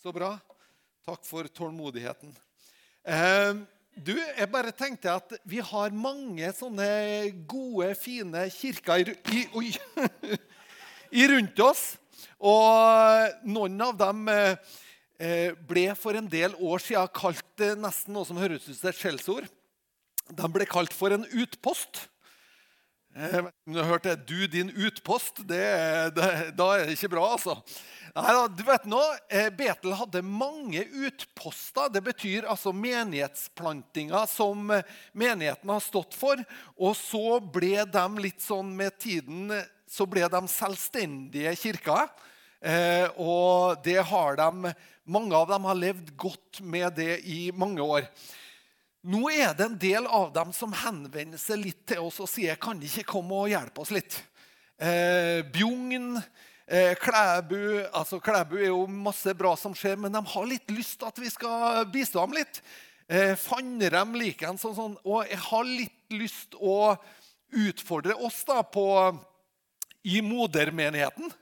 Så bra. Takk for tålmodigheten. Eh, du, jeg bare tenkte at vi har mange sånne gode, fine kirker i, oi, i rundt oss. Og noen av dem eh, ble for en del år siden kalt eh, nesten noe som høres ut som et skjellsord. De ble kalt for en utpost. Eh, du hørte 'du, din utpost'. Det, det, da er det ikke bra, altså. Nei, du vet nå, eh, Betel hadde mange utposter. Det betyr altså menighetsplantinger som eh, menigheten har stått for. Og så ble de litt sånn med tiden så ble de selvstendige kirker. og det har de, mange av dem har levd godt med det i mange år. Nå er det en del av dem som henvender seg litt til oss og sier kan de ikke komme og hjelpe oss litt. Eh, Bjugn, eh, Klæbu altså Klæbu er jo masse bra som skjer, men de har litt lyst til at vi skal bistå dem litt. Eh, Fannrem liker en sånn, sånn, og jeg har litt lyst å utfordre oss da på, i modermenigheten.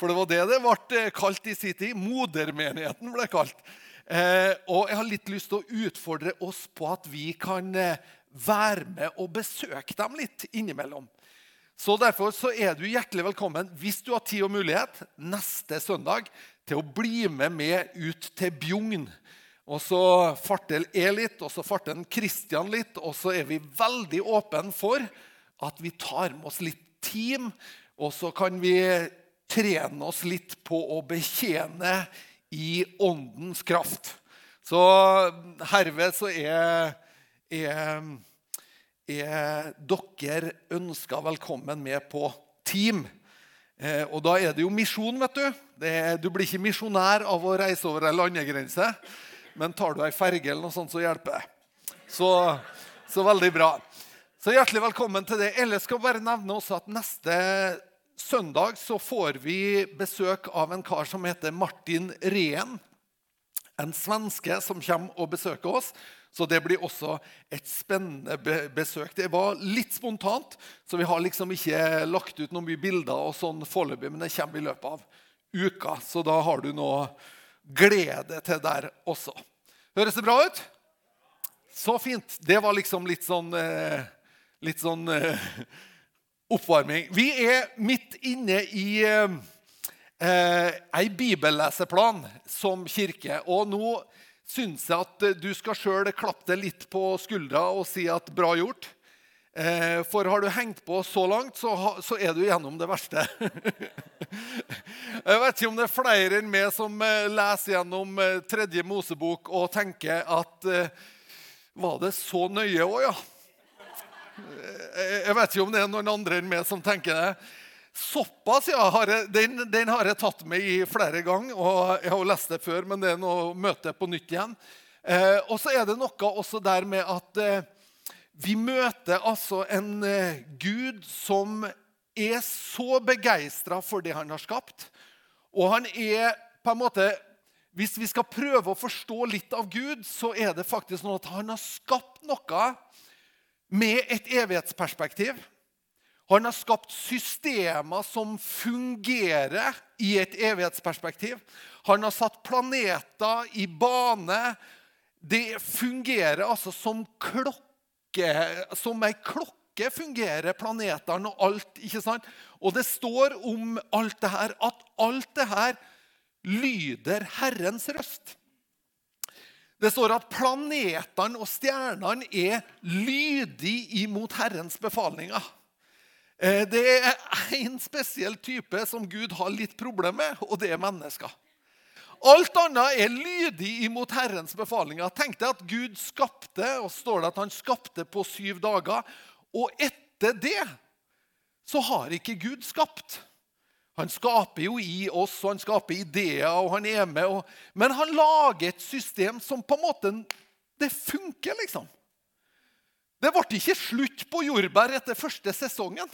For det var det det ble kalt i sin tid. Modermenigheten ble kalt. Eh, og jeg har litt lyst til å utfordre oss på at vi kan eh, være med og besøke dem litt innimellom. Så Derfor så er du hjertelig velkommen hvis du har tid og mulighet neste søndag til å bli med med ut til Bjugn. Og så farter jeg litt, og så farter Kristian litt, og så er vi veldig åpne for at vi tar med oss litt team, og så kan vi trene oss litt på å betjene i åndens kraft. Så herved så er, er, er dere ønska velkommen med på team. Eh, og da er det jo misjon, vet du. Er, du blir ikke misjonær av å reise over ei landegrense. Men tar du ei ferge eller noe sånt, så hjelper. Så, så veldig bra. Så hjertelig velkommen til det. Ellers skal jeg bare nevne også at neste søndag så får vi besøk av en kar som heter Martin Rehn. En svenske som kommer og besøker oss. Så det blir også et spennende besøk. Det var litt spontant, så vi har liksom ikke lagt ut noen mye bilder og sånn foreløpig, men det kommer i løpet av uka. Så da har du noe glede til der også. Høres det bra ut? Så fint. Det var liksom litt sånn, eh, litt sånn eh, oppvarming. Vi er midt inne i eh, ei bibelleseplan som kirke. Og nå syns jeg at du skal sjøl klappe deg litt på skuldra og si at 'bra gjort'. Eh, for har du hengt på så langt, så, er du gjennom det verste. jeg vet ikke om det er flere enn meg som eh, leser gjennom eh, tredje Mosebok og tenker at eh, Var det så nøye òg, ja? Jeg vet ikke om det er noen andre enn meg som tenker det. Såpass, ja. Har jeg, den, den, har jeg tatt med i flere ganger. og Jeg har jo lest det før, men det er noe møte på nytt igjen. Eh, og så er det noe også der med at eh, vi møter altså en eh, Gud som er så begeistra for det han har skapt. Og han er på en måte Hvis vi skal prøve å forstå litt av Gud, så er det faktisk sånn at han har skapt noe med et evighetsperspektiv. Han har skapt systemer som fungerer i et evighetsperspektiv. Han har satt planeter i bane. Det fungerer altså som klokke, som ei klokke fungerer planetene og alt. ikke sant? Og det står om alt det her at alt det her lyder Herrens røst. Det står at planetene og stjernene er lydige imot Herrens befalinger. Eh, det er én spesiell type som Gud har litt problem med, og det er mennesker. Alt annet er lydig imot Herrens befalinger. Tenk deg at Gud skapte, og står det at han skapte på syv dager. Og etter det så har ikke Gud skapt. Han skaper jo i oss, og han skaper ideer, og han er med. Og, men han lager et system som på en måte Det funker, liksom. Det ble ikke slutt på jordbær etter første sesongen.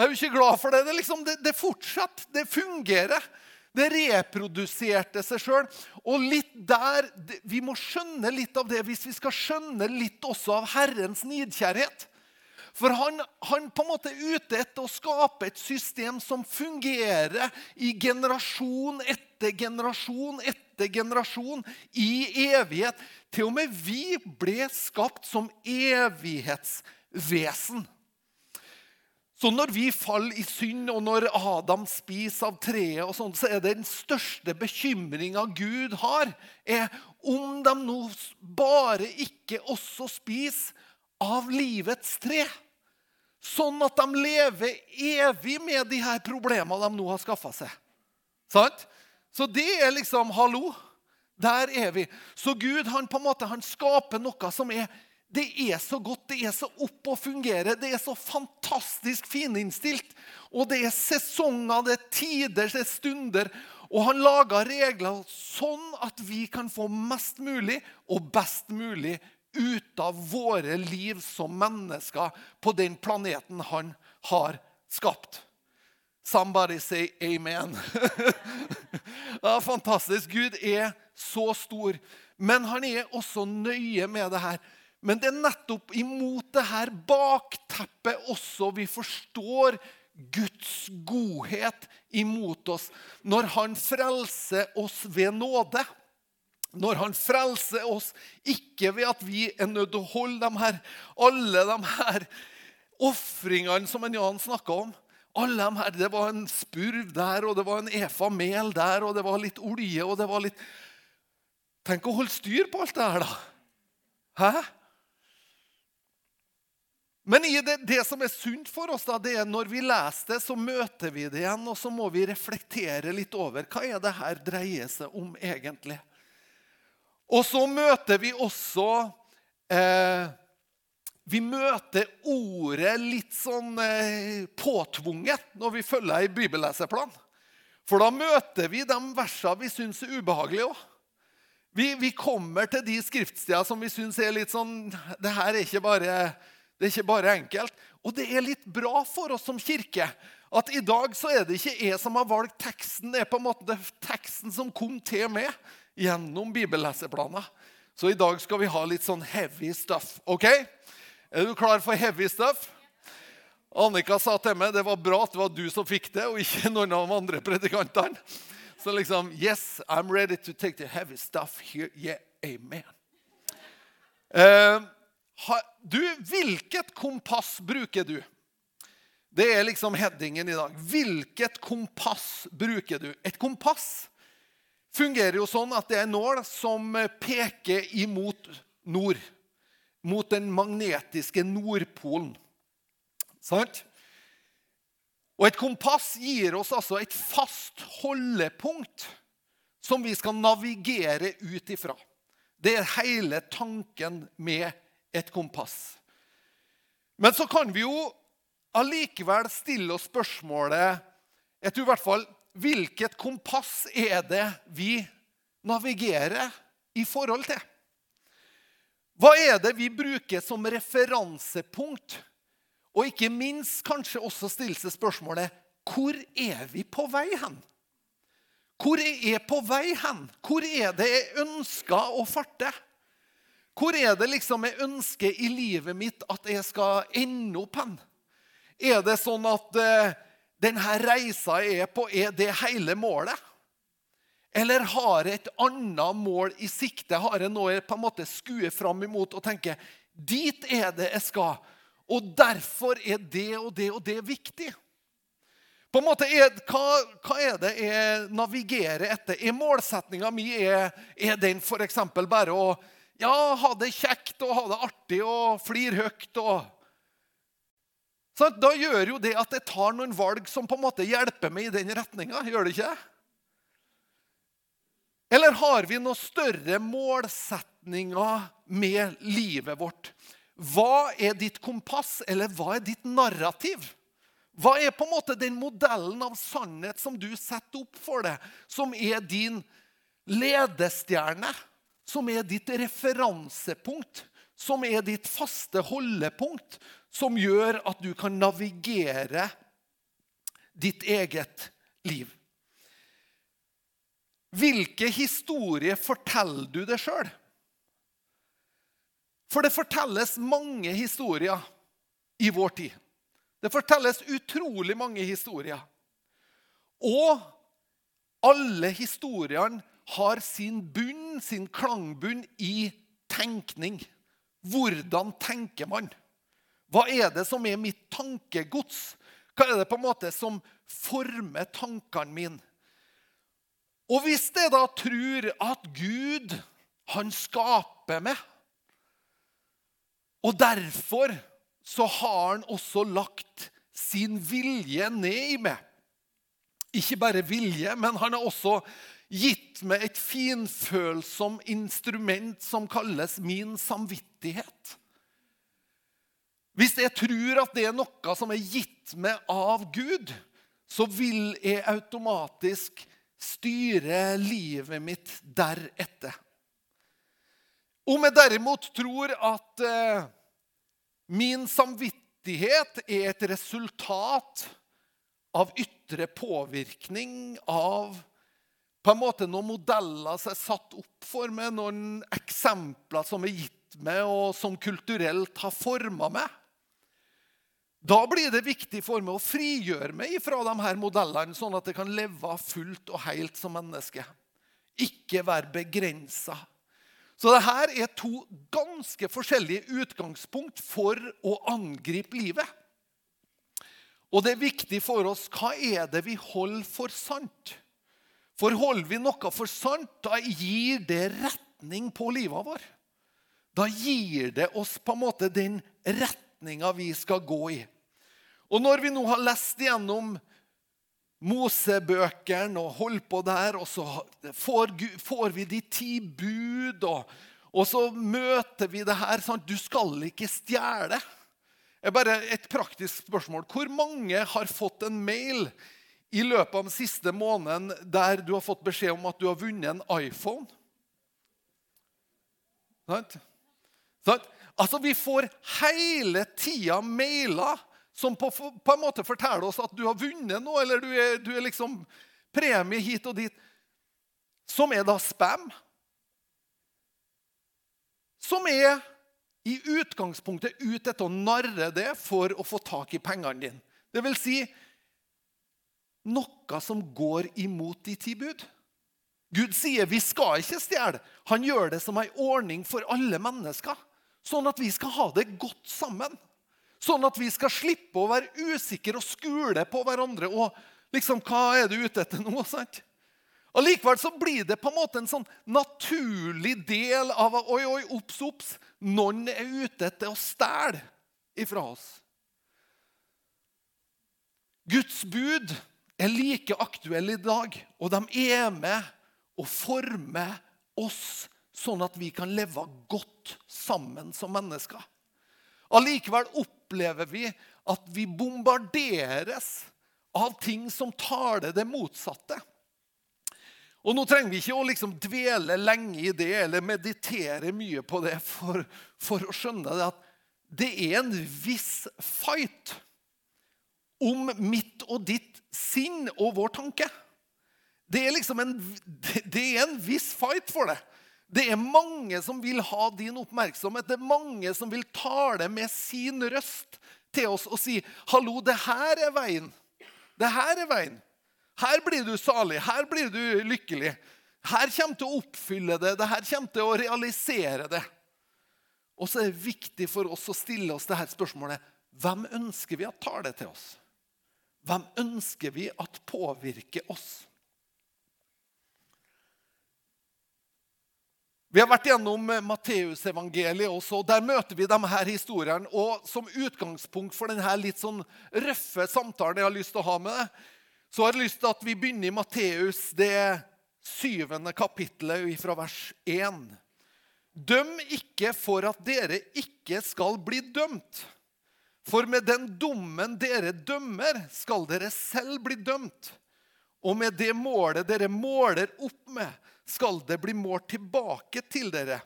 Jeg er jo ikke glad for det. Det, liksom, det, det fortsatt, det fungerer. Det reproduserte seg sjøl. Og litt der, Vi må skjønne litt av det hvis vi skal skjønne litt også av Herrens nidkjærhet. For han, han på en måte er ute etter å skape et system som fungerer i generasjon etter generasjon etter generasjon i evighet. Til og med vi ble skapt som evighetsvesen. Så når vi faller i synd, og når Adam spiser av treet, og sånt, så er det den største bekymringa Gud har, er om de nå bare ikke også spiser av livets tre. Sånn at de lever evig med de her problemene de nå har skaffa seg. Sant? Så det er liksom Hallo! Der er vi. Så Gud han på en måte, han skaper noe som er det er så godt, det er så opp og fungerer, det er så fantastisk fininnstilt. Og det er sesonger, det er tider, det er stunder. Og han lager regler sånn at vi kan få mest mulig og best mulig ut av våre liv som mennesker på den planeten han har skapt. Somebody say amen. ja, fantastisk. Gud er så stor. Men han er også nøye med det her. Men det er nettopp imot det her bakteppet også vi forstår Guds godhet imot oss når han frelser oss ved nåde. Når han frelser oss ikke ved at vi er nødt til å holde de her, alle de her ofringene som en Jan snakka om. Alle de her, Det var en spurv der, og det var en efa mel der, og det var litt olje og det var litt Tenk å holde styr på alt det her, da. Hæ? Men det, det, som er sunt for oss, da, det er når vi leser det, så møter vi det igjen, og så må vi reflektere litt over hva er det her dreier seg om egentlig. Og så møter vi også eh, Vi møter ordet litt sånn eh, påtvunget når vi følger ei bibelleseplan. For da møter vi de versene vi syns er ubehagelige òg. Vi, vi, kommer til de skriftstedene som vi syns er litt sånn Det her er ikke bare det er ikke bare enkelt. Og det er litt bra for oss som kirke at i dag så er det ikke jeg som har valgt teksten. Det er på en måte teksten som kom til meg gjennom bibelleseplaner. Så i dag skal vi ha litt sånn heavy stuff. ok? Er du klar for heavy stuff? Annika sa til meg det var bra at det var du som fikk det, og ikke noen av de andre predikantene. Så liksom Yes, I'm ready to take the heavy stuff here. Yeah, amen. Uh, du, hvilket kompass bruker du? Det er liksom headingen i dag. Hvilket kompass bruker du? Et kompass fungerer jo sånn at det er en nål som peker imot nord. Mot den magnetiske nordpolen. Sant? Og et kompass gir oss altså et fast holdepunkt som vi skal navigere ut ifra. Det er hele tanken med et kompass. Men så kan vi jo allikevel stille oss spørsmålet jeg tror i hvert fall, Hvilket kompass er det vi navigerer i forhold til? Hva er det vi bruker som referansepunkt? Og ikke minst kanskje også stille seg spørsmålet hvor er vi på vei hen? Hvor er på vei hen? Hvor er det jeg ønsker å farte? Hvor er det liksom jeg ønsker i livet mitt at jeg skal ende opp hen? Er det sånn at uh, denne reisa jeg er på, er det hele målet? Eller har jeg et annet mål i sikte? Har jeg noe jeg på en måte skuer fram imot og tenker dit er det jeg skal? Og derfor er det og det og det viktig. På en måte, er, hva, hva, er det jeg navigerer etter? Er målsettinga mi er, er den f.eks. bare å ja, ha det kjekt og ha det artig og flire høyt. og... Så da gjør jo det at jeg tar noen valg som på en måte hjelper meg i den retninga. Gjør det ikke? Eller har vi noen større målsetninger med livet vårt? Hva er ditt kompass, eller hva er ditt narrativ? Hva er på en måte den modellen av sannhet som du setter opp for deg, som er din ledestjerne? som er ditt referansepunkt, som er ditt faste holdepunkt, som gjør at du kan navigere ditt eget liv. Hvilke historier forteller du deg sjøl? For det fortelles mange historier i vår tid. Det fortelles utrolig mange historier. Og alle historiene har sin bunn, sin klangbunn, i tenkning. Hvordan tenker man? Hva er det som er mitt tankegods? Hva er det på en måte som former tankene mine? Og hvis jeg da tror at Gud, han skaper meg, og derfor så har han også lagt sin vilje ned i meg. Ikke bare vilje, men han har også gitt meg et finfølsomt instrument som kalles min samvittighet. Hvis jeg tror at det er noe som er gitt meg av Gud, så vil jeg automatisk styre livet mitt deretter. Om jeg derimot tror at eh, min samvittighet er et resultat av ytre påvirkning, av på en måte noen modeller som er satt opp for meg, noen eksempler som er gitt meg, og som kulturelt har forma meg, da blir det viktig for meg å frigjøre meg fra de her modellene, sånn at jeg kan leve fullt og helt som menneske. Ikke være begrensa. Så dette er to ganske forskjellige utgangspunkt for å angripe livet. Og det er viktig for oss hva er det vi holder for sant. For holder vi noe for sant, da gir det retning på livet vår. Da gir det oss på en måte den retningen retninga vi skal gå i. Og når vi nå har lest gjennom Mosebøkene og holdt på der, og så får, får vi de ti bud, og, og, så møter vi det her sånn Du skal ikke stjele. Bare et praktisk spørsmål. Hvor mange har fått en mail i løpet av den siste måneden der du har fått beskjed om at du har vunnet en iPhone? Sant? Sant? Altså, Vi får hele tida mailer som på, på, en måte forteller oss at du har vunnet noe, eller du er, du er liksom premie hit og dit. Som er da spam. Som er i utgangspunktet ute etter å narre det for å få tak i pengene dine. Det vil si noe som går imot de ti bud. Gud sier vi skal ikke stjele. Han gjør det som en ordning for alle mennesker. Sånn at vi skal ha det godt sammen. Sånn at vi skal slippe å være usikre og skule på hverandre. og liksom, Hva er du ute etter nå? sant? Allikevel så blir det på en måte en sånn naturlig del av Oi, oi, obs, obs. Noen er ute etter å stjele ifra oss. Guds bud er like aktuelle i dag, og de er med og former oss sånn at vi kan leve godt sammen som mennesker. Allikevel opplever vi at vi bombarderes av ting som taler det motsatte. Og Nå trenger vi ikke å liksom dvele lenge i det eller meditere mye på det for, for å skjønne det at det er en viss fight om mitt og ditt sinn og vår tanke. Det er liksom en, det er en viss fight for det. Det er mange som vil ha din oppmerksomhet. Det er mange som vil tale med sin røst til oss og si 'Hallo, det her er veien'. Det her er veien. Her blir du salig. Her blir du lykkelig. Her kommer til å oppfylle det. Det her kommer til å realisere det. Og så er det viktig for oss å stille oss dette spørsmålet hvem ønsker vi at tar det til oss? Hvem ønsker vi at påvirker oss? Vi har vært gjennom eh, Matteusevangeliet også. og Der møter vi disse historiene. Og Som utgangspunkt for denne litt sånn røffe samtalen jeg har lyst til å ha med deg, så har jeg lyst til at vi begynner i Matteus, det syvende kapittelet fra vers 1. Døm ikke for at dere ikke skal bli dømt. For med den dommen dere dømmer, skal dere selv bli dømt. Og med det målet dere måler opp med, skal det bli målt tilbake til dere.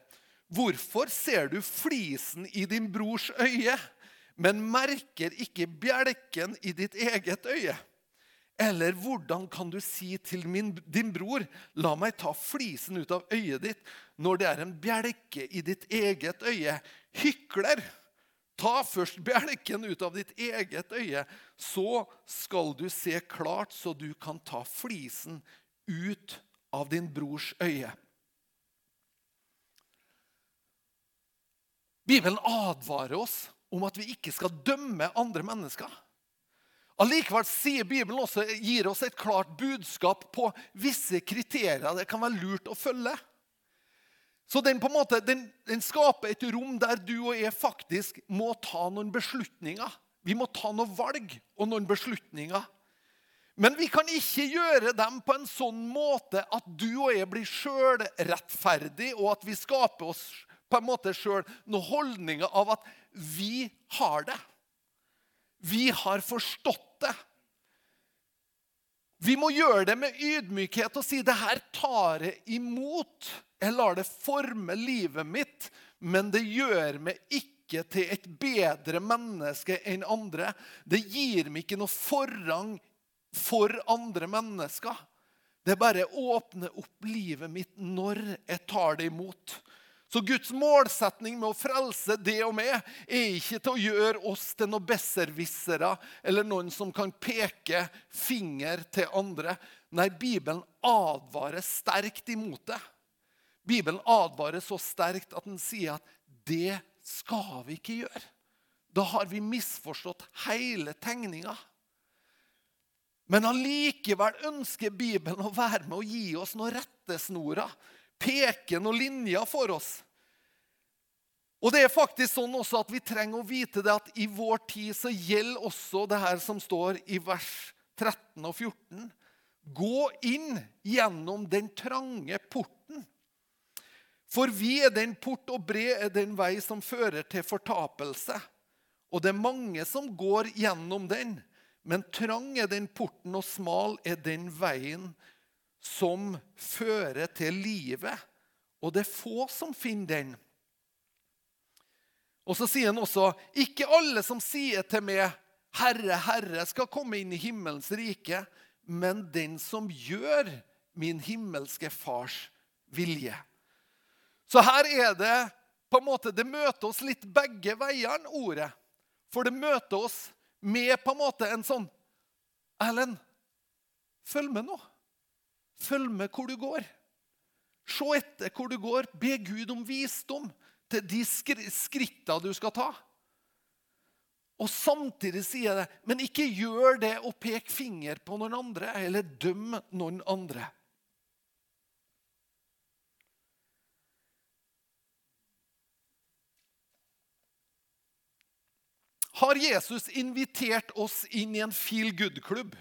Hvorfor ser du flisen i din brors øye, men merker ikke bjelken i ditt eget øye? Eller hvordan kan du si til min, din bror, la meg ta flisen ut av øyet ditt, når det er en bjelke i ditt eget øye? Hykler! Ta først bjelken ut av ditt eget øye, så skal du se klart, så du kan ta flisen ut av din brors øye. Bibelen advarer oss om at vi ikke skal dømme andre mennesker. Allikevel sier Bibelen også, gir oss et klart budskap på visse kriterier det kan være lurt å følge. Så den, på en måte, den, den skaper et rom der du og jeg faktisk må ta noen beslutninger. Vi må ta noen valg og noen beslutninger. Men vi kan ikke gjøre dem på en sånn måte at du og jeg blir sjølrettferdig, og at vi skaper oss på en måte sjøl noen holdninger av at vi har det. Vi har forstått det. Vi må gjøre det med ydmykhet og si det her tar jeg imot. Jeg lar det forme livet mitt, men det gjør meg ikke til et bedre menneske enn andre. Det gir meg ikke noe forrang for andre mennesker. Det bare åpner opp livet mitt når jeg tar det imot. Så Guds målsetning med å frelse det og meg er ikke til å gjøre oss til noen besserwissere eller noen som kan peke finger til andre. Nei, Bibelen advarer sterkt imot det. Bibelen advarer så sterkt at den sier at det skal vi ikke gjøre. Da har vi misforstått hele tegninga. Men allikevel ønsker Bibelen å være med og gi oss noen rettesnorer peke noen linjer for oss. Og det er faktisk sånn også at Vi trenger å vite det at i vår tid så gjelder også det her som står i vers 13 og 14. Gå inn gjennom den trange porten. For vi er den port, og bred er den vei som fører til fortapelse. Og det er mange som går gjennom den. Men trang er den porten, og smal er den veien som fører til livet. Og det er få som finner den. Og så sier han også, ikke alle som sier til meg, Herre, Herre, skal komme inn i himmelens rike, men den som gjør min himmelske fars vilje. Så her er det på en måte, Det møter oss litt begge veiene, ordet. For det møter oss med på en måte en sånn Erlend, følg med nå. Følg med hvor du går. Se etter hvor du går. Be Gud om visdom til de skrittene du skal ta. Og samtidig sier jeg det, men ikke gjør det og pek finger på noen andre eller døm noen andre. Har Jesus invitert oss inn i en feel good-klubb?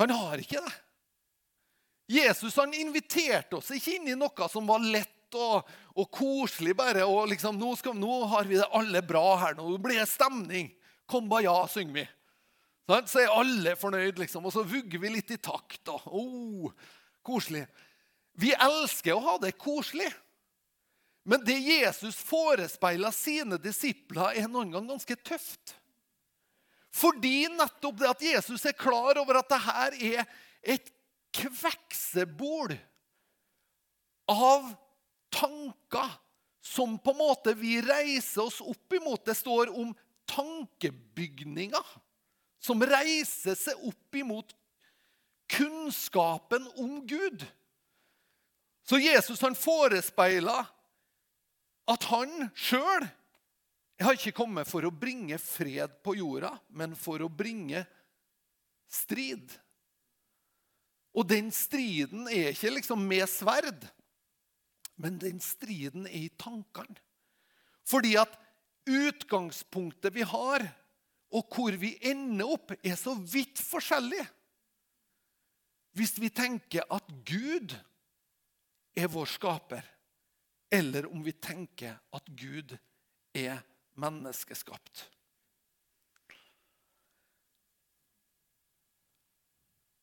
Han har ikke det. Jesus han inviterte oss ikke inn i noe som var lett og, og koselig. bare, og liksom, nå, skal, nå, har vi det alle bra her. Nå blir det stemning. Kom ba ja, synger vi. Så er alle fornøyd, liksom. Og så vugger vi litt i takt. Og, oh, koselig. Vi elsker å ha det koselig. Men det Jesus forespeila sine disipler, er noen gang ganske tøft. Fordi nettopp det at Jesus er klar over at det her er et kveksebol av tanker som på en måte vi reiser oss opp imot. Det står om tankebygninger som reiser seg opp imot kunnskapen om Gud. Så Jesus han forespeiler at han sjøl har ikke kommet for å bringe fred på jorda, men for å bringe strid. Og den striden er ikke liksom med sverd, men den striden er i tankene. Fordi at utgangspunktet vi har, og hvor vi ender opp, er så vidt forskjellig. Hvis vi tenker at Gud er vår skaper, eller om vi tenker at Gud er menneskeskapt.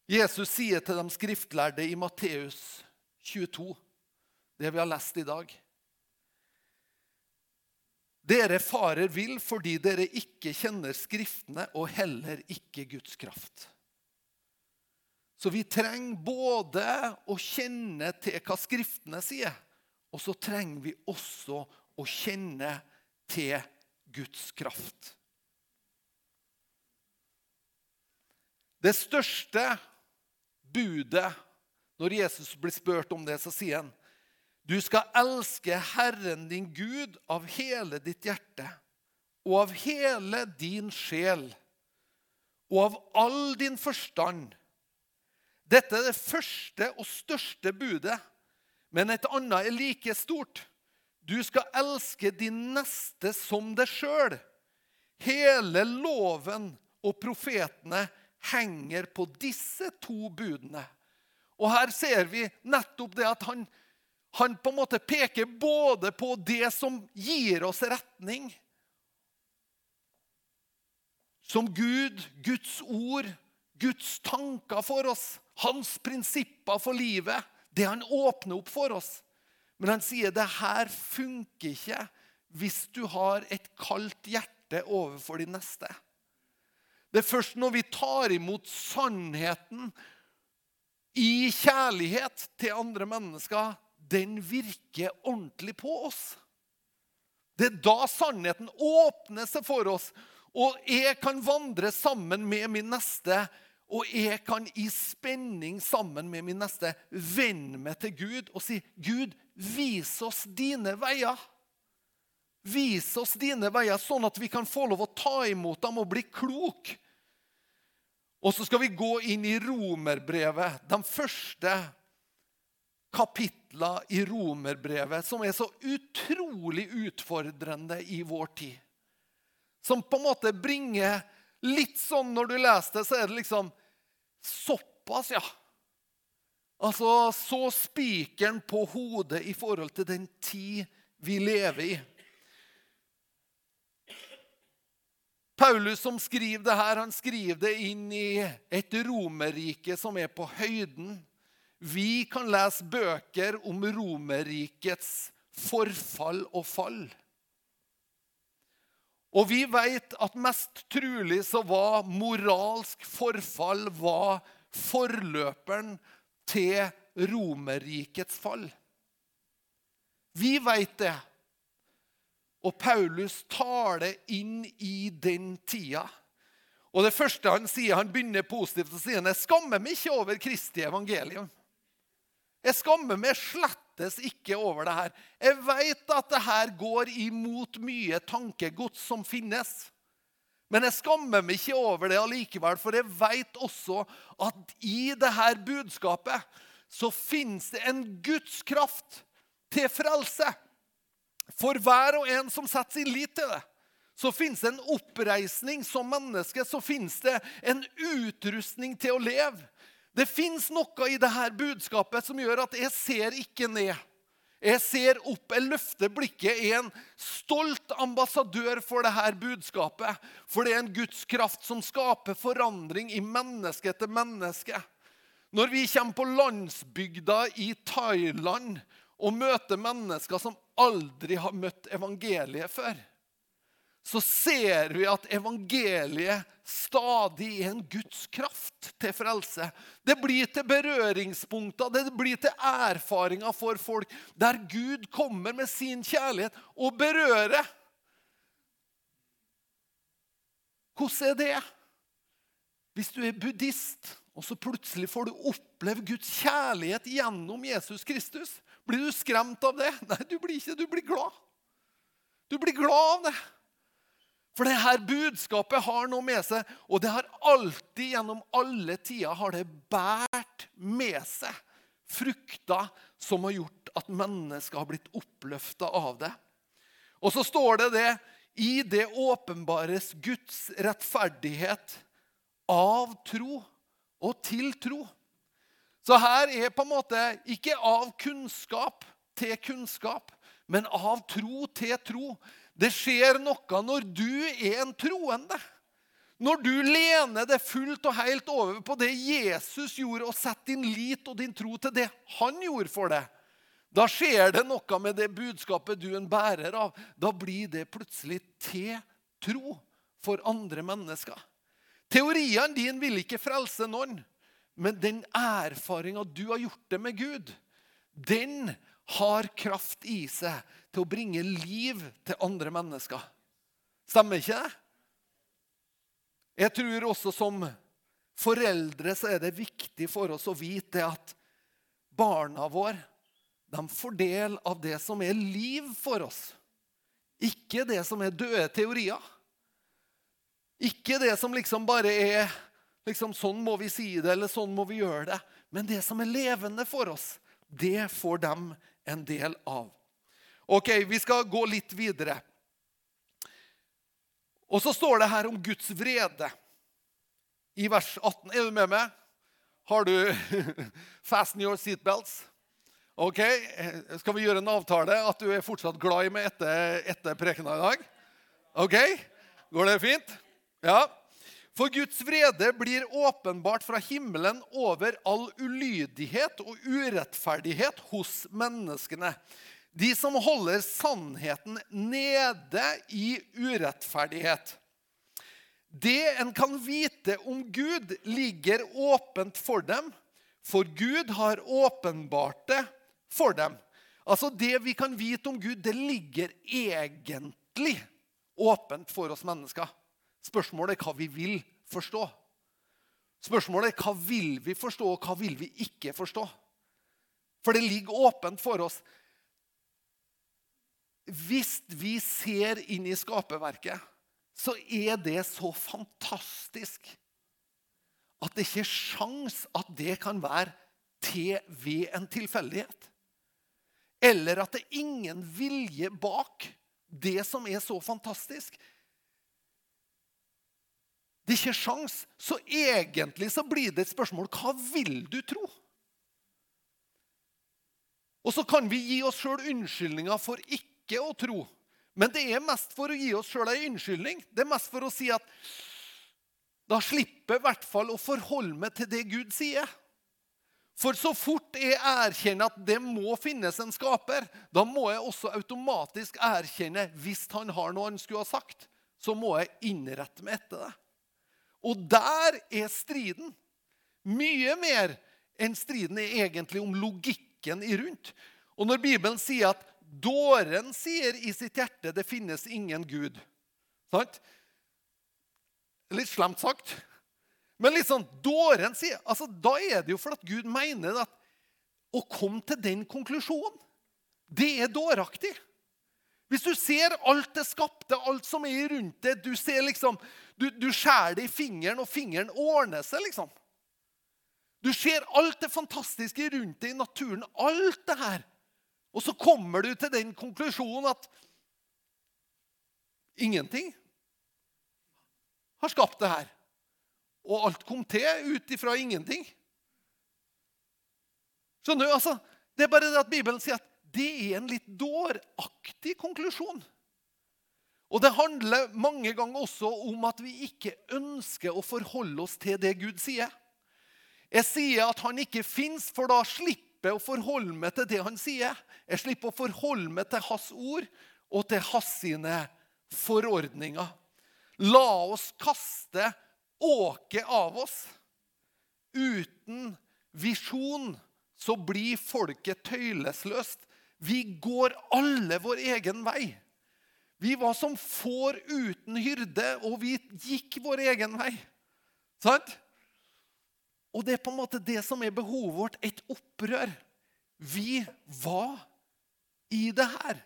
Jesus sier til de skriftlærde i Matteus 22, det vi har lest i dag Dere farer vill fordi dere ikke kjenner Skriftene og heller ikke Guds kraft. Så vi trenger både å kjenne til hva Skriftene sier, og så trenger vi også å kjenne til Guds kraft. Det største budet Når Jesus blir spurt om det, så sier han du skal elske Herren din Gud av hele ditt hjerte og av hele din sjel og av all din forstand. Dette er det første og største budet, men et annet er like stort. Du skal elske din neste som deg sjøl. Hele loven og profetene henger på disse to budene. Og her ser vi nettopp det at han, han på en måte peker både på det som gir oss retning, som Gud, Guds ord, Guds tanker for oss, hans prinsipper for livet, det han åpner opp for oss. Men han sier det her funker ikke hvis du har et kaldt hjerte overfor de neste. Det er først når vi tar imot sannheten i kjærlighet til andre mennesker, den virker ordentlig på oss. Det er da sannheten åpner seg for oss, og jeg kan vandre sammen med min neste. Og jeg kan i spenning sammen med min neste vende meg til Gud og si, 'Gud, vis oss dine veier.' Vis oss dine veier, sånn at vi kan få lov å ta imot dem og bli klok. Og så skal vi gå inn i romerbrevet, de første kapitler i romerbrevet, som er så utrolig utfordrende i vår tid. Som på en måte bringer litt sånn Når du leser det, så er det liksom Såpass, ja. Altså så spikeren på hodet i forhold til den tid vi lever i. Paulus som skriver det her, han skriver det inn i et romerrike som er på høyden. Vi kan lese bøker om Romerrikets forfall og fall. Og vi vet at mest trolig så var moralsk forfall var forløperen til Romerrikets fall. Vi vet det. Og Paulus tar det inn i den tida. Og det første han sier, han begynner positivt og sier han, jeg skammer meg ikke over Kristi evangelium. Jeg skammer meg slettes ikke over det her. Jeg vet at det her går imot mye tankegods som finnes. Men jeg skammer meg ikke over det allikevel, for jeg vet også at i dette budskapet så finnes det en Guds kraft til frelse. For hver og en som setter sin lit til det, så finnes det en oppreisning som menneske. Så finnes det en utrustning til å leve. Det fins noe i dette budskapet som gjør at jeg ser ikke ned. Jeg ser opp, jeg løfter blikket, jeg er en stolt ambassadør for dette budskapet. For det er en Guds kraft som skaper forandring i menneske etter menneske. Når vi kommer på landsbygda i Thailand og møter mennesker som aldri har møtt evangeliet før, så ser vi at evangeliet stadig er en Guds kraft til frelse. Det blir til berøringspunkter, det blir til erfaringer for folk der Gud kommer med sin kjærlighet og berører. Hvordan er det? Hvis du er buddhist, og så plutselig får du oppleve Guds kjærlighet gjennom Jesus Kristus, blir du skremt av det? Nei, du blir ikke. Du blir glad. Du blir glad av det. For det her budskapet har noe med seg, og det har alltid gjennom alle tider har det båret med seg frukter som har gjort at mennesker har blitt oppløfta av det. Og så står det det i det åpenbares Guds rettferdighet av tro og til tro. Så her er på en måte ikke av kunnskap til kunnskap, men av tro til tro. Det skjer noe når du er en troende. Når du lener deg fullt og helt over på det Jesus gjorde, og setter din lit og din tro til det han gjorde for deg, da skjer det noe med det budskapet du er en bærer av. Da blir det plutselig til tro for andre mennesker. Teoriene dine vil ikke frelse noen. Men den erfaringa du har gjort det med Gud, den har kraft i seg til å bringe liv til andre mennesker. Stemmer ikke det? Jeg tror også som foreldre så er det viktig for oss å vite at barna våre de får del av det som er liv for oss. Ikke det som er døde teorier. Ikke det som liksom bare er liksom, Sånn må vi si det, eller sånn må vi gjøre det. Men det som er levende for oss, det får de en del av. Ok, Vi skal gå litt videre. Og så står det her om Guds vrede i vers 18. Er du med meg? Har du Fasten your seatbelts? Ok, Skal vi gjøre en avtale at du er fortsatt glad i meg etter, etter prekena i dag? Ok? Går det fint? Ja. For Guds vrede blir åpenbart fra himmelen over all ulydighet og urettferdighet hos menneskene. De som holder sannheten nede i urettferdighet. Det en kan vite om Gud, ligger åpent for dem, for Gud har åpenbart det for dem. Altså Det vi kan vite om Gud, det ligger egentlig åpent for oss mennesker. Spørsmålet er hva vi vil forstå. Spørsmålet er hva vil vi forstå, og hva vil vi ikke forstå? For det ligger åpent for oss. Hvis vi ser inn i skaperverket, så er det så fantastisk at det ikke er sjans at det kan være til ved en tilfeldighet. Eller at det er ingen vilje bak det som er så fantastisk. Det er ikke sjans. Så egentlig så blir det et spørsmål hva vil du tro? Og så kan vi gi oss sjøl unnskyldninger for ikke å tro. Men det er mest for å gi oss sjøl ei unnskyldning. Det er mest for å si at da slipper jeg i hvert fall å forholde meg til det Gud sier. For så fort jeg erkjenner at det må finnes en skaper, da må jeg også automatisk erkjenne hvis han har noe han skulle ha sagt, så må jeg innrette meg etter det. Og der er striden. Mye mer enn striden er egentlig om logikken i rundt. Og når Bibelen sier at dåren sier i sitt hjerte det finnes ingen Gud Sant? Litt slemt sagt. Men litt sånn dåren sier altså Da er det jo for at Gud mener at å komme til den konklusjonen, det er dåraktig. Hvis du ser alt det skapte, alt som er rundt det Du ser liksom, du, du skjærer det i fingeren, og fingeren ordner seg, liksom. Du ser alt det fantastiske rundt deg i naturen. Alt det her. Og så kommer du til den konklusjonen at ingenting har skapt det her. Og alt kom til ut ifra ingenting. Skjønner du? altså, Det er bare det at Bibelen sier at det er en litt dåraktig konklusjon. Og det handler mange ganger også om at vi ikke ønsker å forholde oss til det Gud sier. Jeg sier at han ikke fins, for da slipper jeg å forholde meg til det han sier. Jeg slipper å forholde meg til hans ord og til hans sine forordninger. La oss kaste åket av oss. Uten visjon så blir folket tøylesløst. Vi går alle vår egen vei. Vi var som får uten hyrde, og vi gikk vår egen vei. Sant? Og det er på en måte det som er behovet vårt, et opprør. Vi var i det her.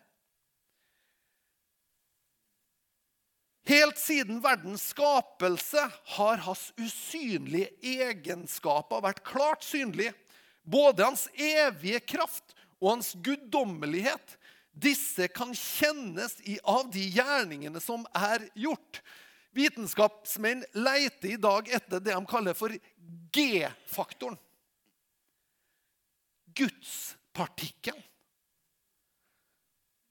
Helt siden verdens skapelse har hans usynlige egenskaper vært klart synlige. Både hans evige kraft og hans guddommelighet disse kan kjennes av de gjerningene som er gjort. Vitenskapsmenn leter i dag etter det de kaller for G-faktoren. Gudspartikkelen.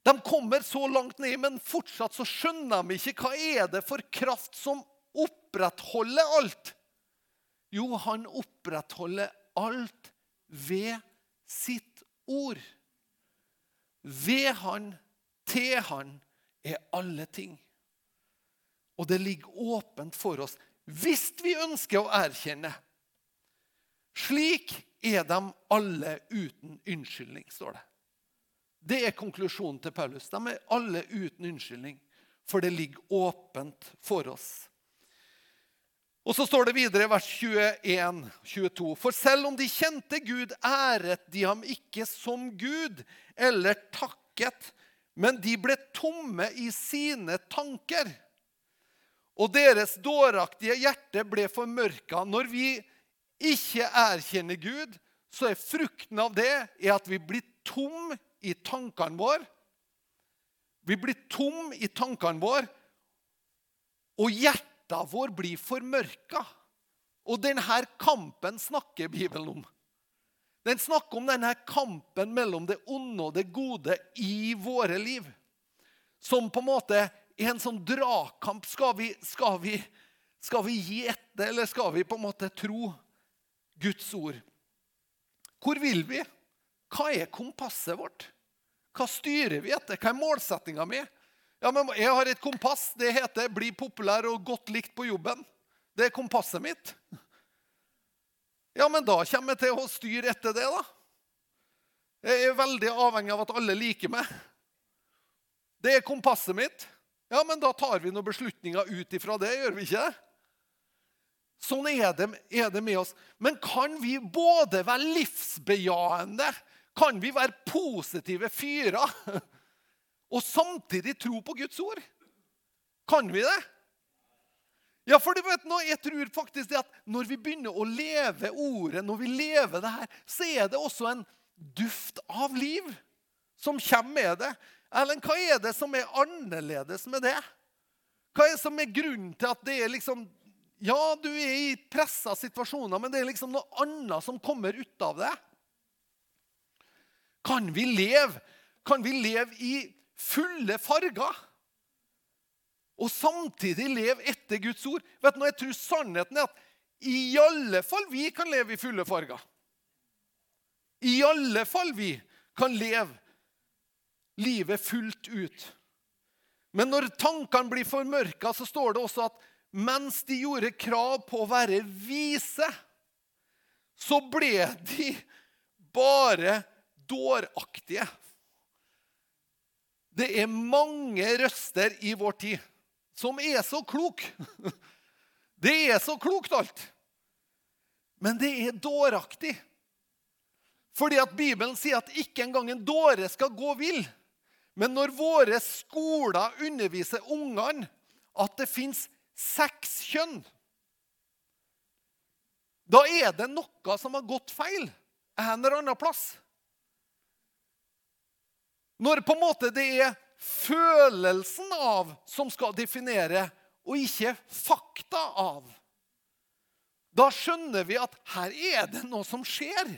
De kommer så langt ned, men fortsatt så skjønner de ikke hva er det for kraft som opprettholder alt. Jo, han opprettholder alt ved sitt ord. Ved han, til han, er alle ting. Og det ligger åpent for oss hvis vi ønsker å erkjenne. Slik er de alle uten unnskyldning, står det. Det er konklusjonen til Paulus. De er alle uten unnskyldning, for det ligger åpent for oss. Og så står det videre i vers 21, 22. For selv om de kjente Gud, æret de ham ikke som Gud eller takket, men de ble tomme i sine tanker. Og deres dåraktige hjerte ble formørka. Når vi ikke erkjenner Gud, så er frukten av det at vi blir tom i tankene våre. Vi blir tom i tankene våre, og hjertet hjertet vår blir formørka. Og denne kampen snakker Bibelen om. Den snakker om denne kampen mellom det onde og det gode i våre liv. Som på en måte er en sånn dragkamp. Skal vi, skal skal vi gi etter, eller skal vi på en måte tro Guds ord? Hvor vil vi? Hva er kompasset vårt? Hva styrer vi etter? Hva er målsettinga mi? Ja, men Jeg har et kompass. Det heter 'bli populær og godt likt på jobben'. Det er kompasset mitt. Ja, men da kommer jeg til å styre etter det, da. Jeg er veldig avhengig av at alle liker meg. Det er kompasset mitt. Ja, men da tar vi noen beslutninger ut ifra det, gjør vi ikke? Sånn er det, er det med oss. Men kan vi både være livsbejaende, kan vi være positive fyrer? og samtidig tro på Guds ord? Kan vi det? Ja, for du vet nå, jeg tror faktisk det at Når vi begynner å leve ordet, når vi lever det her, så er det også en duft av liv som kommer med det. Erlend, hva er det som er annerledes med det? Hva er det som er grunnen til at det er liksom Ja, du er i pressa situasjoner, men det er liksom noe annet som kommer ut av det. Kan vi leve? Kan vi leve i fulle farger. Og samtidig leve etter Guds ord. Vet du, Jeg tror sannheten er at i alle fall vi kan leve i fulle farger. I alle fall vi kan leve livet fullt ut. Men når tankene blir formørka, så står det også at mens de gjorde krav på å være vise, så ble de bare dåraktige. Det er mange røster i vår tid som er så klok. Det er så klokt, alt. Men det er dåraktig. Fordi at Bibelen sier at ikke engang en dåre skal gå vill. Men når våre skoler underviser ungene at det fins seks kjønn, da er det noe som har gått feil en eller annen plass. Når på en måte det er følelsen av som skal definere, og ikke fakta av. Da skjønner vi at her er det noe som skjer,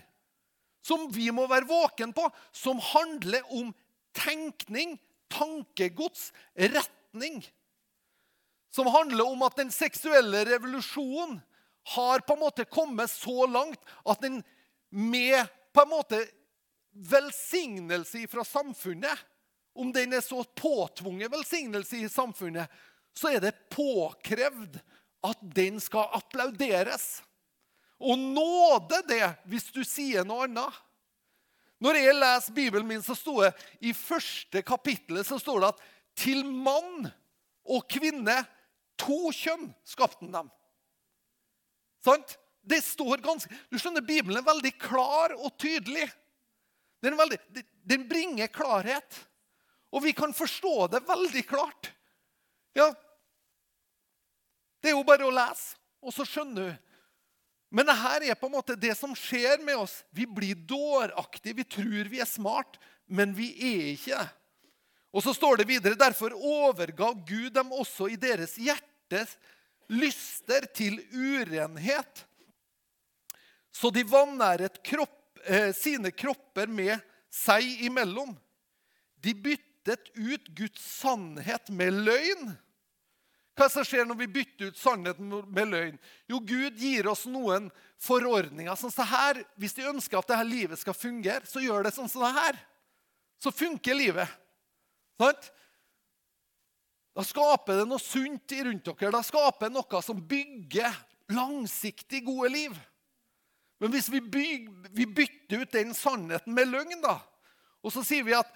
som vi må være våken på, som handler om tenkning, tankegods, retning. Som handler om at den seksuelle revolusjonen har på en måte kommet så langt at den med på en måte velsignelse fra samfunnet, om den er så påtvunget velsignelse i samfunnet, så er det påkrevd at den skal applauderes. Og nåde det hvis du sier noe annet. Når jeg leser Bibelen min, så står det i første kapittelet så står det at til mann og kvinne, to kjønn, skapte han dem. Sant? Det står ganske, Du skjønner, Bibelen er veldig klar og tydelig. Den, veldig, den, bringer klarhet. Og vi kan forstå det veldig klart. Ja, Det er jo bare å lese, og så skjønner du. Men det her er på en måte det som skjer med oss. Vi blir dåraktige. Vi tror vi er smart, men vi er ikke det. Og så står det videre derfor overga Gud dem også i deres hjertes lyster til urenhet. Så de vanæret kropp Eh, sine kropper med seg imellom. De byttet ut Guds sannhet med løgn. Hva som skjer når vi bytter ut sannheten med løgn? Jo, Gud gir oss noen forordninger. sånn som her, Hvis de ønsker at dette livet skal fungere, så gjør det sånn som det. Så funker livet. Sant? Da skaper det noe sunt rundt dere. Da skaper det noe som bygger langsiktig gode liv. Men hvis vi, bytter ut den sannheten med løgn, da, og så sier vi at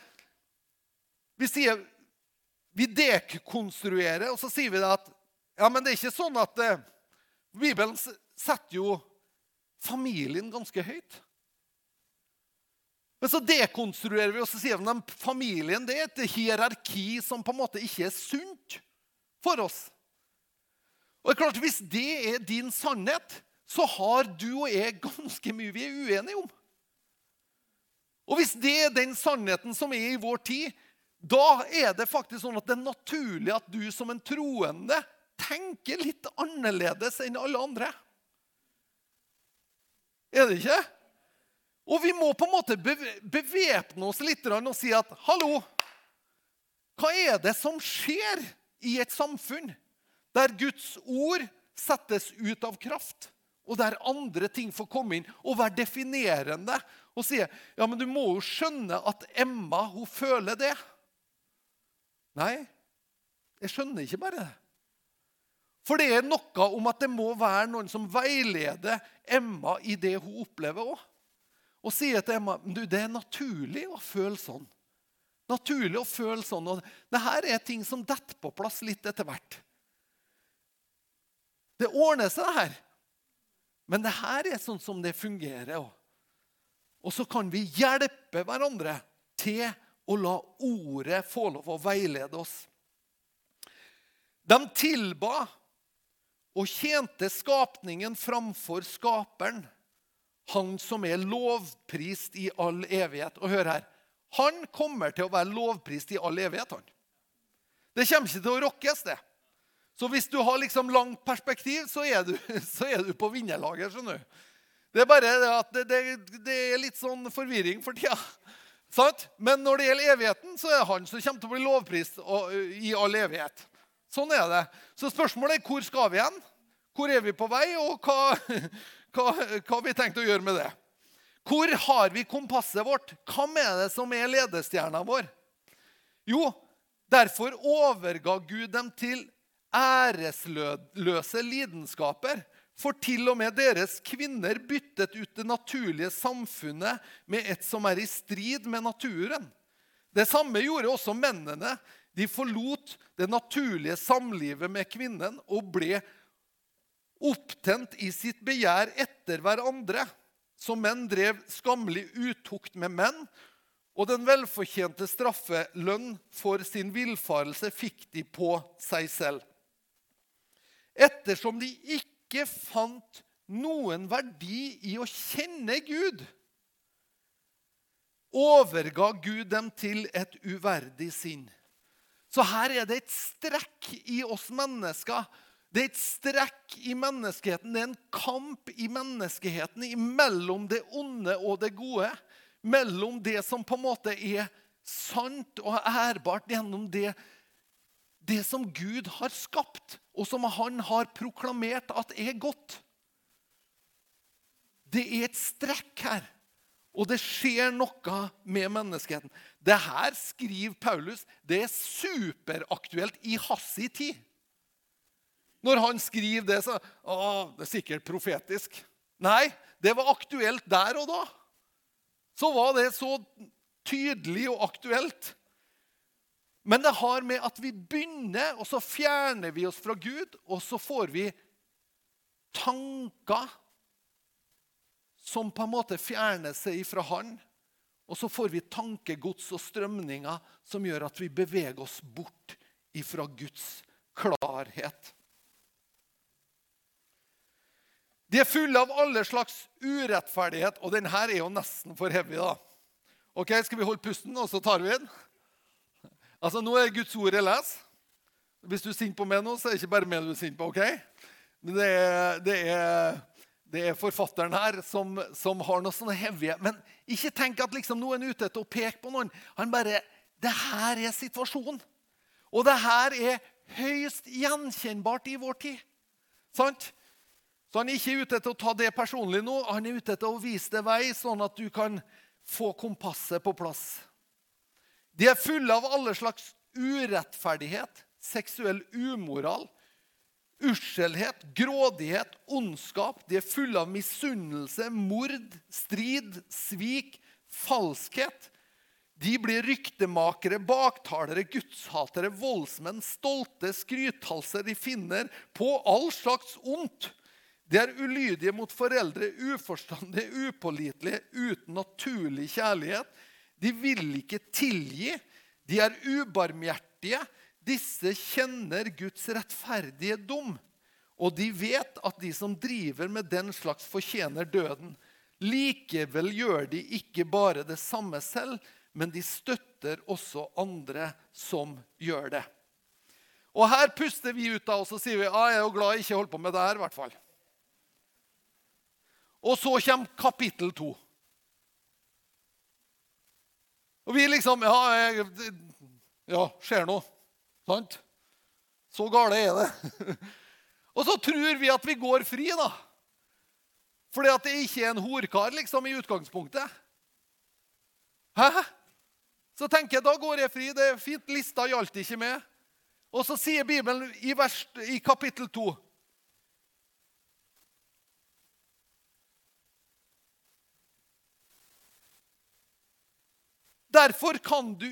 Vi sier Vi dekonstruerer, og så sier vi at ja, men det er ikke sånn at eh, Bibelen setter jo familien ganske høyt. Men så dekonstruerer vi og så sier vi at familien det er et hierarki som på en måte ikke er sunt for oss. Og det er klart, Hvis det er din sannhet, så har du og jeg ganske mye vi er uenige om. Og hvis det er den sannheten som er i vår tid, da er det faktisk sånn at det er naturlig at du som en troende tenker litt annerledes enn alle andre. Er det ikke? Og vi må på en måte bevæpne oss litt og si at hallo, hva er det som skjer i et samfunn der Guds ord settes ut av kraft, og der andre ting får komme inn og være definerende og si ja, men du må jo skjønne at Emma hun føler det. Nei, jeg skjønner ikke bare det. For det er noe om at det må være noen som veileder Emma i det hun opplever òg og sier til Emma du, det er naturlig å føle sånn. Naturlig å føle sånn. og det her er ting som detter på plass litt etter hvert. Det ordner seg, det her. Men det her er sånn som det fungerer. Og så kan vi hjelpe hverandre til å la ordet få lov å veilede oss. De tilba og tjente skapningen framfor skaperen han som er lovprist i all evighet. Og hør her. Han kommer til å være lovprist i all evighet. han. Det kommer ikke til å rokkes, det. Så hvis du har liksom langt perspektiv, så er du, så er du på vinnerlaget. skjønner du. Det er bare det at det, det, det er litt sånn forvirring for tida. Sant? Men når det gjelder evigheten, så er det han som kommer til å bli lovprist i all evighet. Sånn er det. Så spørsmålet er hvor skal vi hen? Hvor er vi på vei, og hva, hva, har vi tenkt å gjøre med det? Hvor har vi kompasset vårt? Hvem er det som er ledestjerna vår? Jo, derfor overga Gud dem til æresløse lidenskaper. For til og med deres kvinner byttet ut det naturlige samfunnet med et som er i strid med naturen. Det samme gjorde også mennene. De forlot det naturlige samlivet med kvinnen og ble opptent i sitt begjær etter hverandre. Så menn drev skammelig utukt med menn, og den velfortjente straffelønn for sin villfarelse fikk de på seg selv. Ettersom de ikke fant noen verdi i å kjenne Gud, overga Gud dem til et uverdig sinn. Så her er det et strekk i oss mennesker det er et strekk i menneskeheten. Det er en kamp i menneskeheten mellom det onde og det gode. Mellom det som på en måte er sant og ærbart gjennom det, det som Gud har skapt, og som han har proklamert at er godt. Det er et strekk her, og det skjer noe med menneskeheten. Det her skriver Paulus. Det er superaktuelt i hans tid. Når han skriver det, så Å, det er sikkert profetisk. Nei, det var aktuelt der og da. Så var det så tydelig og aktuelt. Men det har med at vi begynner, og så fjerner vi oss fra Gud, og så får vi tanker som på en måte fjerner seg fra Han. Og så får vi tankegods og strømninger som gjør at vi beveger oss bort ifra Guds klarhet. De er fulle av alle slags urettferdighet, og denne er jo nesten for heavy. da. Ok, Skal vi holde pusten, og så tar vi den? Altså, Nå er Guds ord jeg leser. Hvis du er sint på meg nå, så er det ikke bare meg du er sint på. ok? Men det er, det er, det er forfatteren her som, som, har noe sånne hevige Men ikke tenk at liksom noen er ute etter å peke på noen. Han bare Det her er situasjonen. Og det her er høyst gjenkjennbart i vår tid. Sant? Så han er ikke ute etter å ta det personlig nå, han er ute etter å vise deg vei, sånn at du kan få kompasset på plass. De er fulle av alle slags urettferdighet, seksuell umoral, uskjelhet, grådighet, ondskap. De er fulle av misunnelse, mord, strid, svik, falskhet. De blir ryktemakere, baktalere, gudshatere, voldsmenn, stolte skrythalser. De finner på all slags ondt. De er ulydige mot foreldre, uforstandige, upålitelige, uten naturlig kjærlighet. De vil ikke tilgi. De er ubarmhjertige. Disse kjenner Guds rettferdige dom. Og de vet at de som driver med den slags, fortjener døden. Likevel gjør de ikke bare det samme selv, men de støtter også andre som gjør det. Og Her puster vi ut av oss og sier vi ah, jeg er jo glad jeg ikke holder på med det her. I hvert fall. Og så kommer kapittel to. Og vi liksom Ja, jeg, ja skjer noe. Sant? Så gale er det. Og så tror vi at vi går fri, da. Fordi at det ikke er en horkar liksom, i utgangspunktet. Hæ? Så tenker jeg, da går jeg fri. Det er fint. Lista gjaldt ikke med. Og så sier Bibelen i, vers, i kapittel 2 Derfor kan du,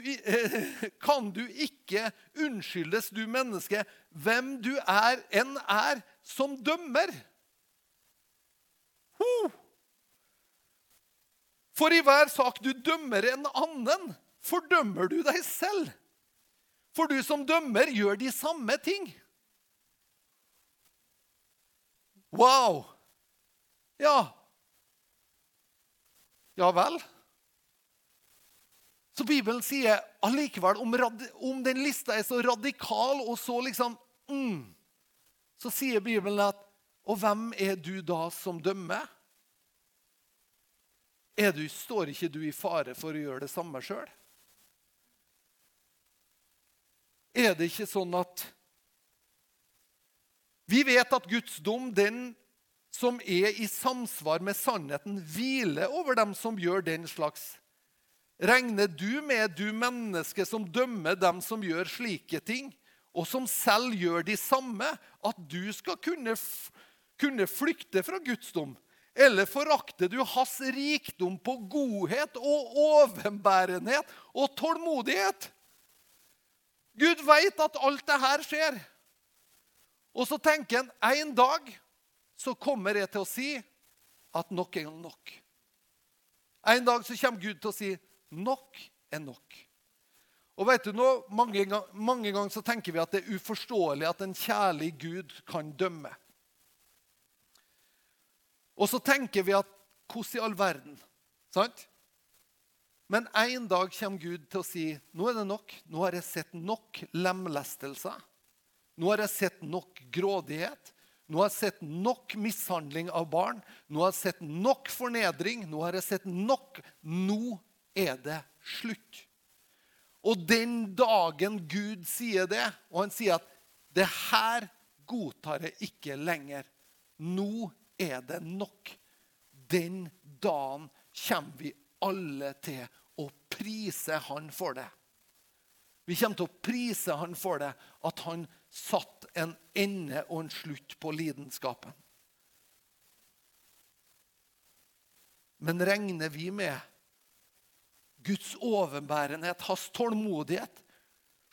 kan du, ikke unnskyldes, du menneske, hvem du er enn er, som dømmer. For i hver sak du dømmer en annen, fordømmer du deg selv. For du som dømmer, gjør de samme ting. Wow! Ja. Ja vel? Så Bibelen sier allikevel, om, om, den lista er så radikal og så liksom mm, Så sier Bibelen at Og hvem er du da som dømmer? Er du, står ikke du i fare for å gjøre det samme sjøl? Er det ikke sånn at Vi vet at Guds dom, den som er i samsvar med sannheten, hviler over dem som gjør den slags Regner du med, du menneske som dømmer dem som gjør slike ting, og som selv gjør de samme, at du skal kunne, kunne flykte fra Guds dom? Eller forakter du hans rikdom på godhet og overbærenhet og tålmodighet? Gud veit at alt det her skjer. Og så tenker han en dag så kommer jeg til å si at nok er nok. En dag så kommer Gud til å si Nok er nok. Og vet du nå, Mange, mange ganger så tenker vi at det er uforståelig at en kjærlig Gud kan dømme. Og så tenker vi at hvordan i all verden? Sant? Men en dag kommer Gud til å si nå er det nok. Nå har jeg sett nok lemlestelser. Nå har jeg sett nok grådighet. Nå har jeg sett nok mishandling av barn. Nå har jeg sett nok fornedring. Nå har jeg sett nok. Nå er det slutt. Og den dagen Gud sier det, og han sier at 'det her godtar jeg ikke lenger', nå er det nok. Den dagen kommer vi alle til å prise han for det. Vi kommer til å prise han for det, at han satt en ende og en slutt på lidenskapen. Men regner vi med Guds overbærenhet, hans tålmodighet.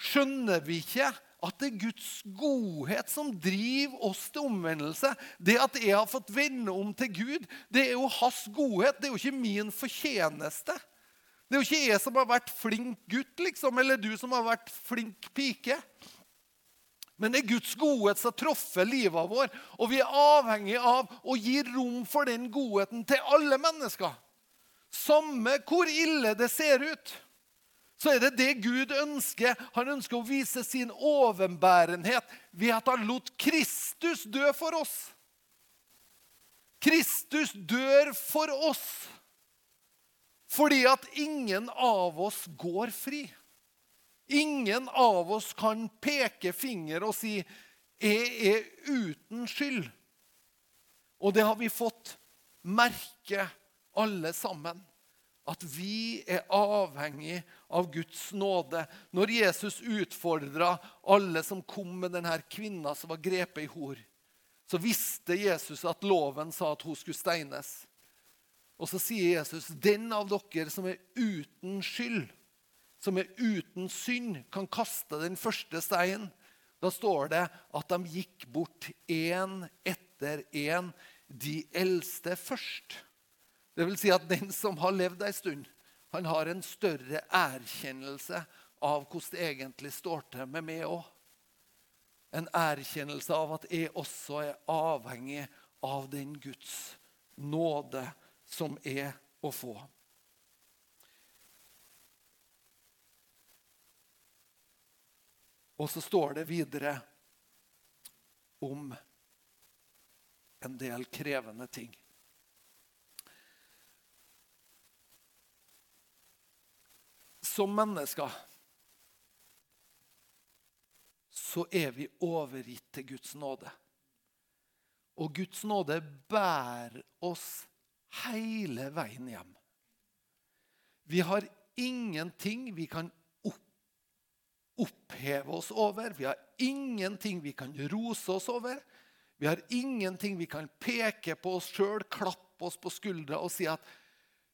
Skjønner vi ikke at det er Guds godhet som driver oss til omvendelse? Det at jeg har fått vende om til Gud, det er jo hans godhet. Det er jo ikke min fortjeneste. Det er jo ikke jeg som har vært flink gutt, liksom, eller du som har vært flink pike. Men det er Guds godhet som har truffet livet vår, og vi er avhengig av å gi rom for den godheten til alle mennesker. Samme hvor ille det ser ut, så er det det Gud ønsker. Han ønsker å vise sin overbærenhet ved at han lot Kristus dø for oss. Kristus dør for oss fordi at ingen av oss går fri. Ingen av oss kan peke finger og si 'Jeg er uten skyld'. Og det har vi fått merke alle sammen. At vi er avhengig av Guds nåde. Når Jesus utfordra alle som kom med denne kvinna som var grepet i hor, så visste Jesus at loven sa at hun skulle steines. Og så sier Jesus, 'Den av dere som er uten skyld, som er uten synd, kan kaste den første steinen.' Da står det at de gikk bort én etter én de eldste først. Det vil si at den som har levd ei stund, han har en større erkjennelse av hvordan det egentlig står til med meg òg. En erkjennelse av at jeg også er avhengig av den Guds nåde som er å få. Og så står det videre om en del krevende ting. Som mennesker så er vi overgitt til Guds nåde. Og Guds nåde bærer oss hele veien hjem. Vi har ingenting vi kan oppheve oss over. Vi har ingenting vi kan rose oss over. Vi har ingenting vi kan peke på oss sjøl, klappe oss på skuldra og si at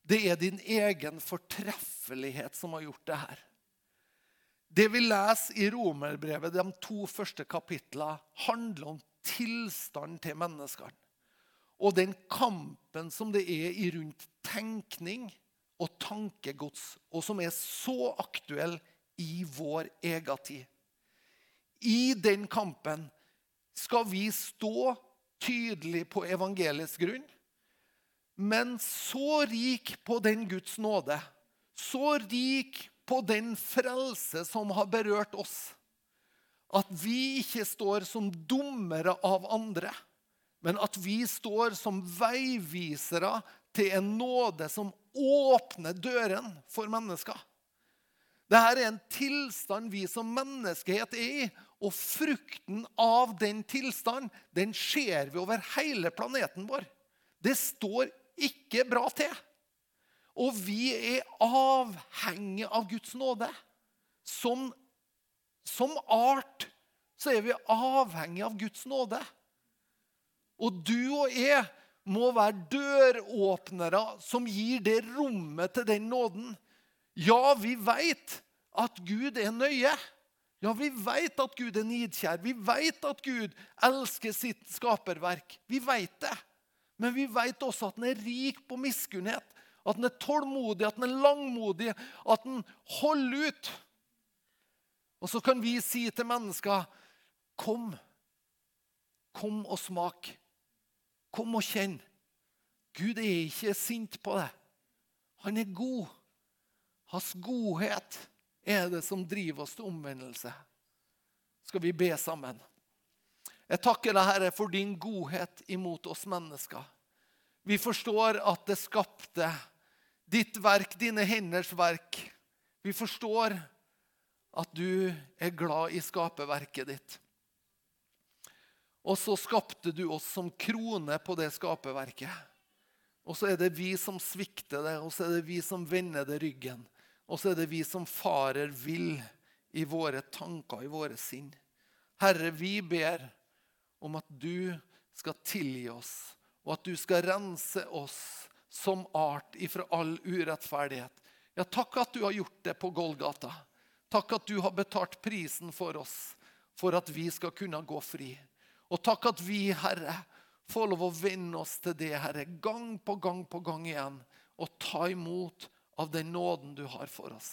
det er din egen fortreffelighet som har gjort det her. Det vi leser i Romerbrevet, de to første kapitlene, handler om tilstanden til menneskene. Og den kampen som det er i rundt tenkning og tankegods, og som er så aktuell i vår egen tid. I den kampen skal vi stå tydelig på evangelisk grunn, men så rik på den Guds nåde, så rik på den frelse som har berørt oss, at vi ikke står som dommere av andre, men at vi står som veivisere til en nåde som åpner døren for mennesker. Dette er en tilstand vi som menneskehet er i. Og frukten av den tilstanden den ser vi over hele planeten vår. Det står ikke bra til. Og vi er avhengig av Guds nåde. Som, som art så er vi avhengig av Guds nåde. Og du og jeg må være døråpnere som gir det rommet til den nåden. Ja, vi veit at Gud er nøye. Ja, vi veit at Gud er nidkjær. Vi veit at Gud elsker sitt skaperverk. Vi veit det. Men vi vet også at den er rik på miskunnhet. At den er tålmodig, at den er langmodig, at den holder ut. Og så kan vi si til mennesker Kom. Kom og smak. Kom og kjenn. Gud er ikke sint på deg. Han er god. Hans godhet er det som driver oss til omvendelse. Skal vi be sammen? Jeg takker deg, Herre, for din godhet imot oss mennesker. Vi forstår at det skapte ditt verk, dine henders verk. Vi forstår at du er glad i skaperverket ditt. Og så skapte du oss som krone på det skaperverket. Og så er det vi som svikter det, og så er det vi som vender det ryggen. Og så er det vi som farer vill i våre tanker, i våre sinn. Herre, vi ber om at du skal tilgi oss, og at du skal rense oss som art ifra all urettferdighet. Ja, takk at du har gjort det på Golgata. Takk at du har betalt prisen for oss, for at vi skal kunne gå fri. Og takk at vi, Herre, får lov å venne oss til det, Herre, gang på gang på gang igjen, og ta imot av den nåden du har for oss.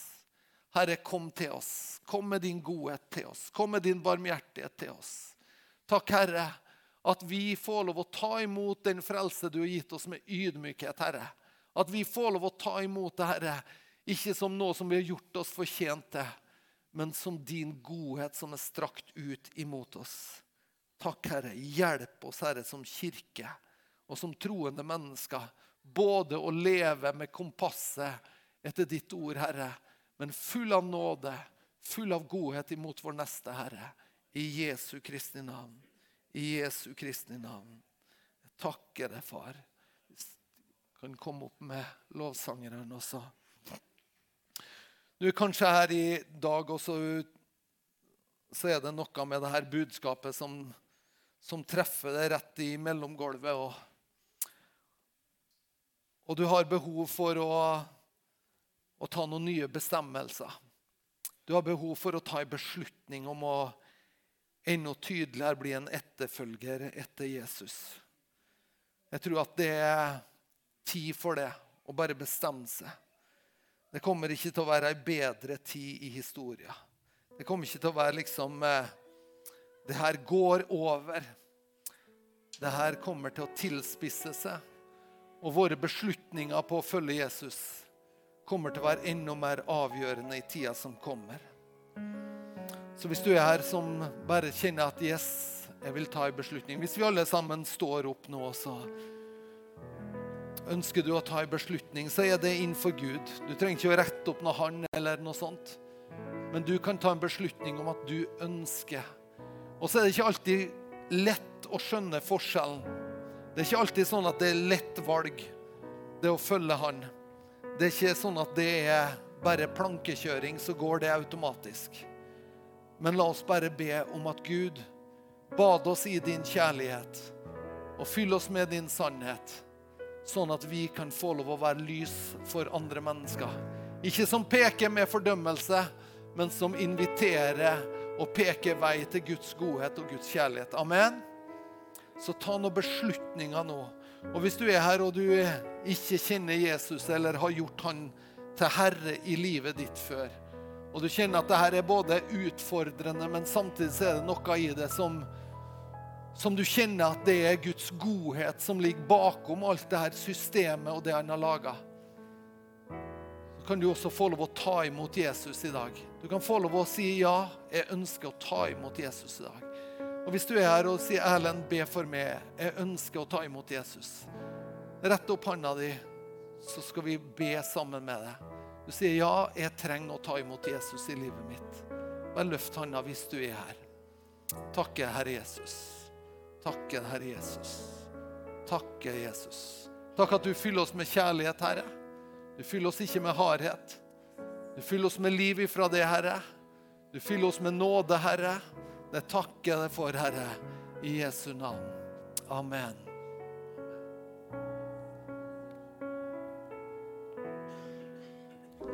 Herre, kom til oss. Kom med din godhet til oss. Kom med din barmhjertighet til oss. Takk, Herre, at vi får lov å ta imot den frelse du har gitt oss med ydmykhet, Herre. At vi får lov å ta imot det, Herre, ikke som noe som vi har gjort oss fortjent til, men som din godhet som er strakt ut imot oss. Takk, Herre. Hjelp oss, Herre, som kirke og som troende mennesker, både å leve med kompasset etter ditt ord, Herre, men full av nåde, full av godhet imot vår neste, Herre. I Jesu Kristi navn. I Jesu Kristi navn. Jeg takker deg, far. Jeg kan komme opp med lovsangeren også. Du er kanskje her i dag også så er det noe med det her budskapet som, som treffer deg rett i mellomgulvet. Og, og du har behov for å å ta noen nye bestemmelser. Du har behov for å ta en beslutning om å enda tydeligere bli en etterfølger etter Jesus. Jeg tror at det er tid for det, å bare bestemme seg. Det kommer ikke til å være ei bedre tid i historia. Det kommer ikke til å være liksom eh, Det her går over. Det her kommer til å tilspisse seg. Og våre beslutninger på å følge Jesus kommer til å være enda mer avgjørende i tida som kommer. Så hvis du er her som bare kjenner at yes, jeg vil ta en beslutning Hvis vi alle sammen står opp nå, så ønsker du å ta en beslutning, så er det innenfor Gud. Du trenger ikke å rette opp noe han eller noe sånt. Men du kan ta en beslutning om at du ønsker. Og så er det ikke alltid lett å skjønne forskjellen. Det er ikke alltid sånn at det er lett valg, det å følge Han. Det er ikke sånn at det er bare plankekjøring, så går det automatisk. Men la oss bare be om at Gud bad oss i din kjærlighet og fyll oss med din sannhet, sånn at vi kan få lov å være lys for andre mennesker. Ikke som peker med fordømmelse, men som inviterer og peker vei til Guds godhet og Guds kjærlighet. Amen. Så ta noen beslutninger nå. Og hvis du er her og du ikke kjenner Jesus eller har gjort han til herre i livet ditt før, og du kjenner at det her er både utfordrende, men samtidig er det noe i det som, som du kjenner at det er Guds godhet som ligger bakom alt det her systemet og det han har laga. Så kan du også få lov å ta imot Jesus i dag. Du kan få lov å si ja, jeg ønsker å ta imot Jesus i dag. Og Hvis du er her og sier 'Erlend, be for meg. Jeg ønsker å ta imot Jesus'. Rett opp hånda di, så skal vi be sammen med deg. Du sier 'Ja, jeg trenger å ta imot Jesus i livet mitt'. Bare løft handa hvis du er her. Takke, Herre Jesus. Takke, Herre Jesus. Takke, Jesus. Takk at du fyller oss med kjærlighet, Herre. Du fyller oss ikke med hardhet. Du fyller oss med liv ifra det, Herre. Du fyller oss med nåde, Herre. Det takker jeg deg for, Herre, i Jesu navn. Amen.